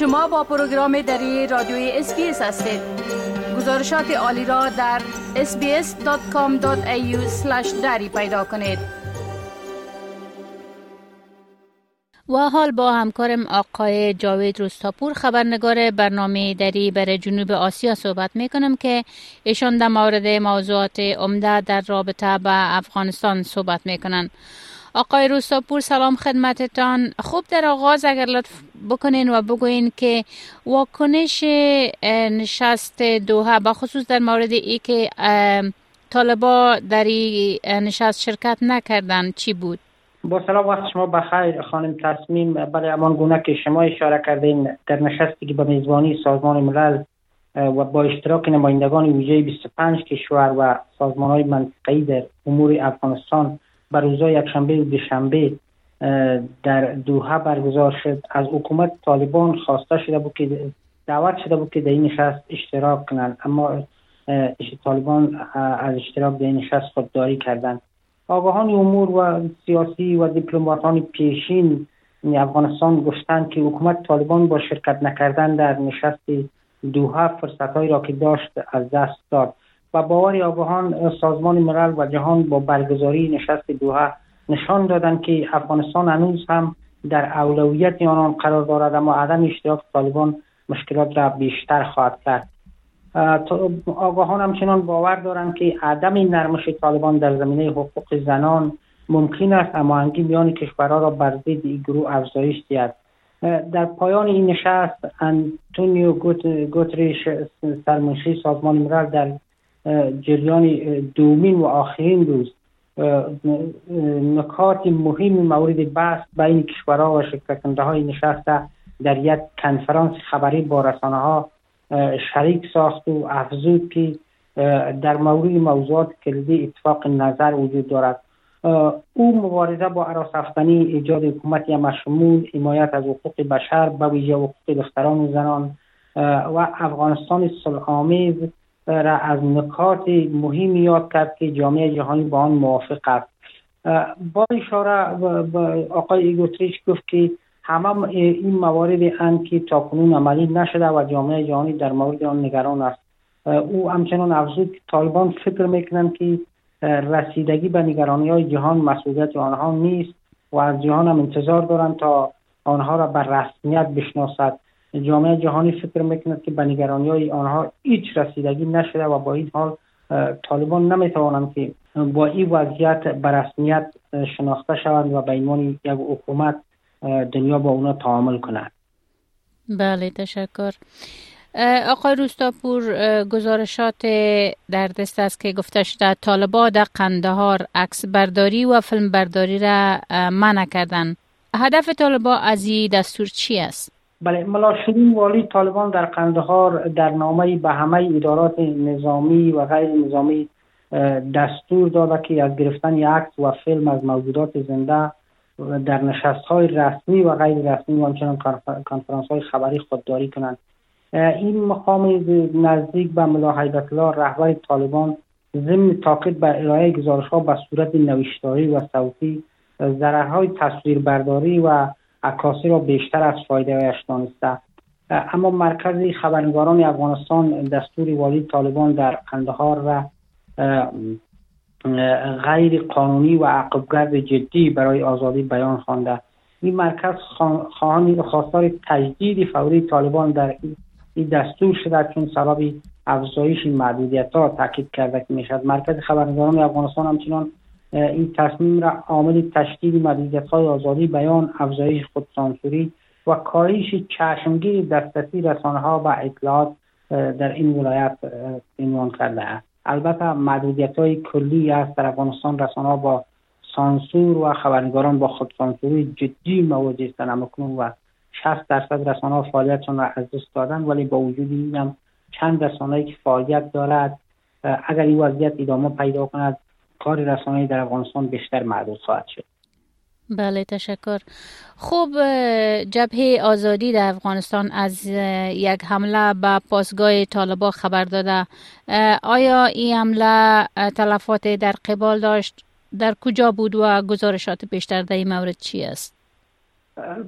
شما با پروگرام دری رادیوی SBS هستید گزارشات عالی را در sbs.com.au دری پیدا کنید و حال با همکارم آقای جاوید روستاپور خبرنگار برنامه دری بر جنوب آسیا صحبت می کنم که ایشان در مورد موضوعات عمده در رابطه به افغانستان صحبت می کنند. آقای روستاپور سلام خدمتتان خوب در آغاز اگر لطف بکنین و بگوین که واکنش نشست دوها بخصوص در مورد ای که طالبا در این نشست شرکت نکردن چی بود؟ با سلام وقت شما بخیر خانم تصمیم برای امان گونه که شما اشاره کردین در نشستی که به میزبانی سازمان ملل و با اشتراک نمایندگان ویژه 25 کشور و سازمان های منطقه‌ای در امور افغانستان بر روزهای یکشنبه و دوشنبه در دوحه برگزار شد. از حکومت طالبان خواسته شده بود که دعوت شده بود که در این نشست اشتراک کنند. اما طالبان از اشتراک در این نشست خودداری کردند. آگاهان امور و سیاسی و دیپلماتان پیشین افغانستان گفتند که حکومت طالبان با شرکت نکردن در نشست دوحه فرصتهایی را که داشت از دست داد. و باور آگاهان سازمان ملل و جهان با برگزاری نشست دوحه نشان دادند که افغانستان هنوز هم در اولویت آنان قرار دارد اما عدم اشتراک طالبان مشکلات را بیشتر خواهد کرد. آگاهان همچنان باور دارند که عدم نرمش طالبان در زمینه حقوق زنان ممکن است هماهنگی میان کشورها را بر ضد گروه افزایش دهد. در پایان این نشست انتونیو گوتریش سرمنشی سازمان ملل در جریان دومین و آخرین روز. نکات مهم مورد بحث بین کشورها و شرکت های نشسته در یک کنفرانس خبری با رسانه ها شریک ساخت و افزود که در مورد موضوعات کلیدی اتفاق نظر وجود دارد. او مبارزه با افغانی ایجاد حکومتی مشمول حمایت از حقوق بشر به ویژه حقوق دختران و زنان و افغانستان صلح را از نکات مهمی یاد کرد که جامعه جهانی با آن موافق است. با اشاره آقای ایگوتریش گفت که همه این موارد اند که تاکنون عملی نشده و جامعه جهانی در مورد آن نگران است. او همچنان افزود که طالبان فکر می‌کنند که رسیدگی به نگرانی های جهان مسئولیت آنها نیست و از جهان هم انتظار دارند تا آنها را بر رسمیت بشناسد. جامعه جهانی فکر می‌کند که به نگرانی های آنها هیچ رسیدگی نشده و با این حال طالبان نمی‌توانند که با این وضعیت به رسمیت شناخته شوند و به عنوان یک حکومت دنیا با اونا تعامل کند بله تشکر. آقای روستاپور گزارشات در دست است که گفته شده طالبا در قندهار عکس برداری و فیلم برداری را منع کردن هدف طالبا از این دستور چی است؟ بله ملاشدین والی طالبان در قندهار در نامه به همه ادارات نظامی و غیر نظامی دستور داده که از گرفتن عکس و فیلم از موجودات زنده در نشست های رسمی و غیر رسمی و همچنان کنفرانس های خبری خودداری کنند. این مقام نزدیک به ملا الله رهبر طالبان ضمن تاکید بر ارائه گزارش ها به صورت نوشتاری و صوتی ضررهای تصویربرداری و عکاسی را بیشتر از فایده هایش دانسته. اما مرکز خبرنگاران افغانستان دستور والی طالبان در قندهار را غیر قانونی و عقبگرد جدی برای آزادی بیان خوانده. این مرکز خواهان خواستار تجدید فوری طالبان در این دستور شده چون سبب افزایش محدودیت ها تاکید کرده که می‌شد مرکز خبرنگاران افغانستان همچنان این تصمیم را عامل تشدید های آزادی بیان افزایش خودسانسوری و کاهش چشمگیر دسترسی رسانه ها و اطلاعات در این ولایت عنوان کرده است. البته محدودیت های کلی است در افغانستان رسانه با سانسور و خبرنگاران با خودسانسوری جدی مواجه هستند. و 60 درصد رسانه فعالیتشان را از دست دادن ولی با وجود این هم چند رسانه که فعالیت دارد اگر این وضعیت ادامه پیدا کند کار رسانه در افغانستان بیشتر معدود خواهد شد. بله تشکر. خوب جبهه آزادی در افغانستان از یک حمله به پاسگاه طالبا خبر داده. آیا این حمله تلفات در قبال داشت؟ در کجا بود و گزارشات بیشتر در این مورد چی است؟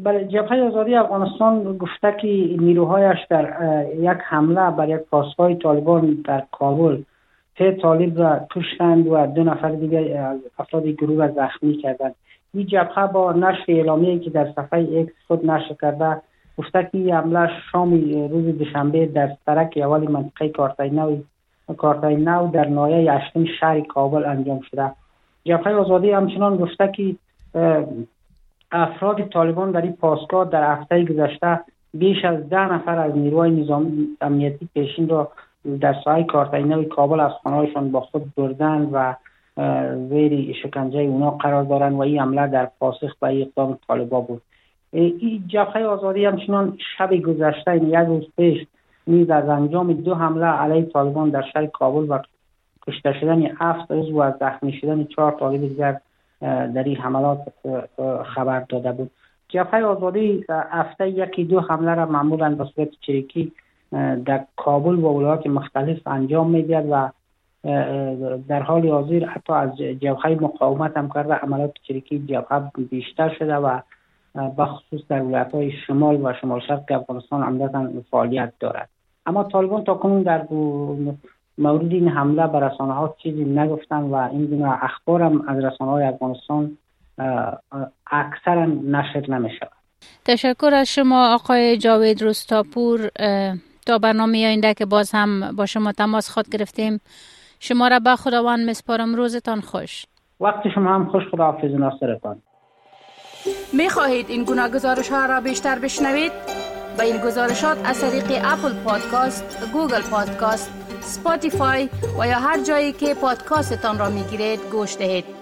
بله جبهه آزادی افغانستان گفته که نیروهایش در یک حمله بر یک پاسگاه طالبان در کابل سه طالب را کشتند و دو نفر دیگه از افراد گروه را زخمی کردند. این جبهه با نشر اعلامیه که در صفحه اکس خود نشر کرده گفته که این حمله شام روز دوشنبه در سرک اول منطقه کارتای نو در نایه اشتم شهر کابل انجام شده. جبهه آزادی همچنان گفته که افراد طالبان در این پاسگاه در هفته گذشته بیش از ده نفر از نیروهای نظام امنیتی پیشین را در ساحه کارتینه کابل از خانهایشان با خود بردن و زیر شکنجه اونا قرار دارند و این عمله در پاسخ به اقدام طالبا بود. این جبهه آزادی همچنان شب گذشته این یک روز پیش نیز از انجام دو حمله علیه طالبان در شهر کابل و کشته شدن هفت عضو و زخمی شدن چهار طالب دیگر در این حملات خبر داده بود. جبهه آزادی هفته یکی دو حمله را معمولا به صورت چریکی در کابل و ولایات مختلف انجام می‌دهد و در حال حاضر حتی از جبهه مقاومت هم کرده عملات چریکی جبهه بیشتر شده و بخصوص در ولایت شمال و شمال شرق افغانستان عمدتا فعالیت دارد. اما طالبان تا کنون در مورد این حمله به رسانه ها چیزی نگفتن و این گونه اخبار هم از رسانه های افغانستان اکثرا نشر نمی شود تشکر از شما آقای جاوید رستاپور تا برنامه آینده که باز هم با شما تماس خود گرفتیم. شما را به خداوند مسپارم. روزتان خوش. وقت شما هم خوش. خدا حافظ ناصرتان. می خواهید این گناه گزارش ها را بیشتر بشنوید؟ با این گزارشات از طریق اپل پادکاست، گوگل پادکاست، Spotify و یا هر جایی که پادکاستتان را می گیرید گوش دهید.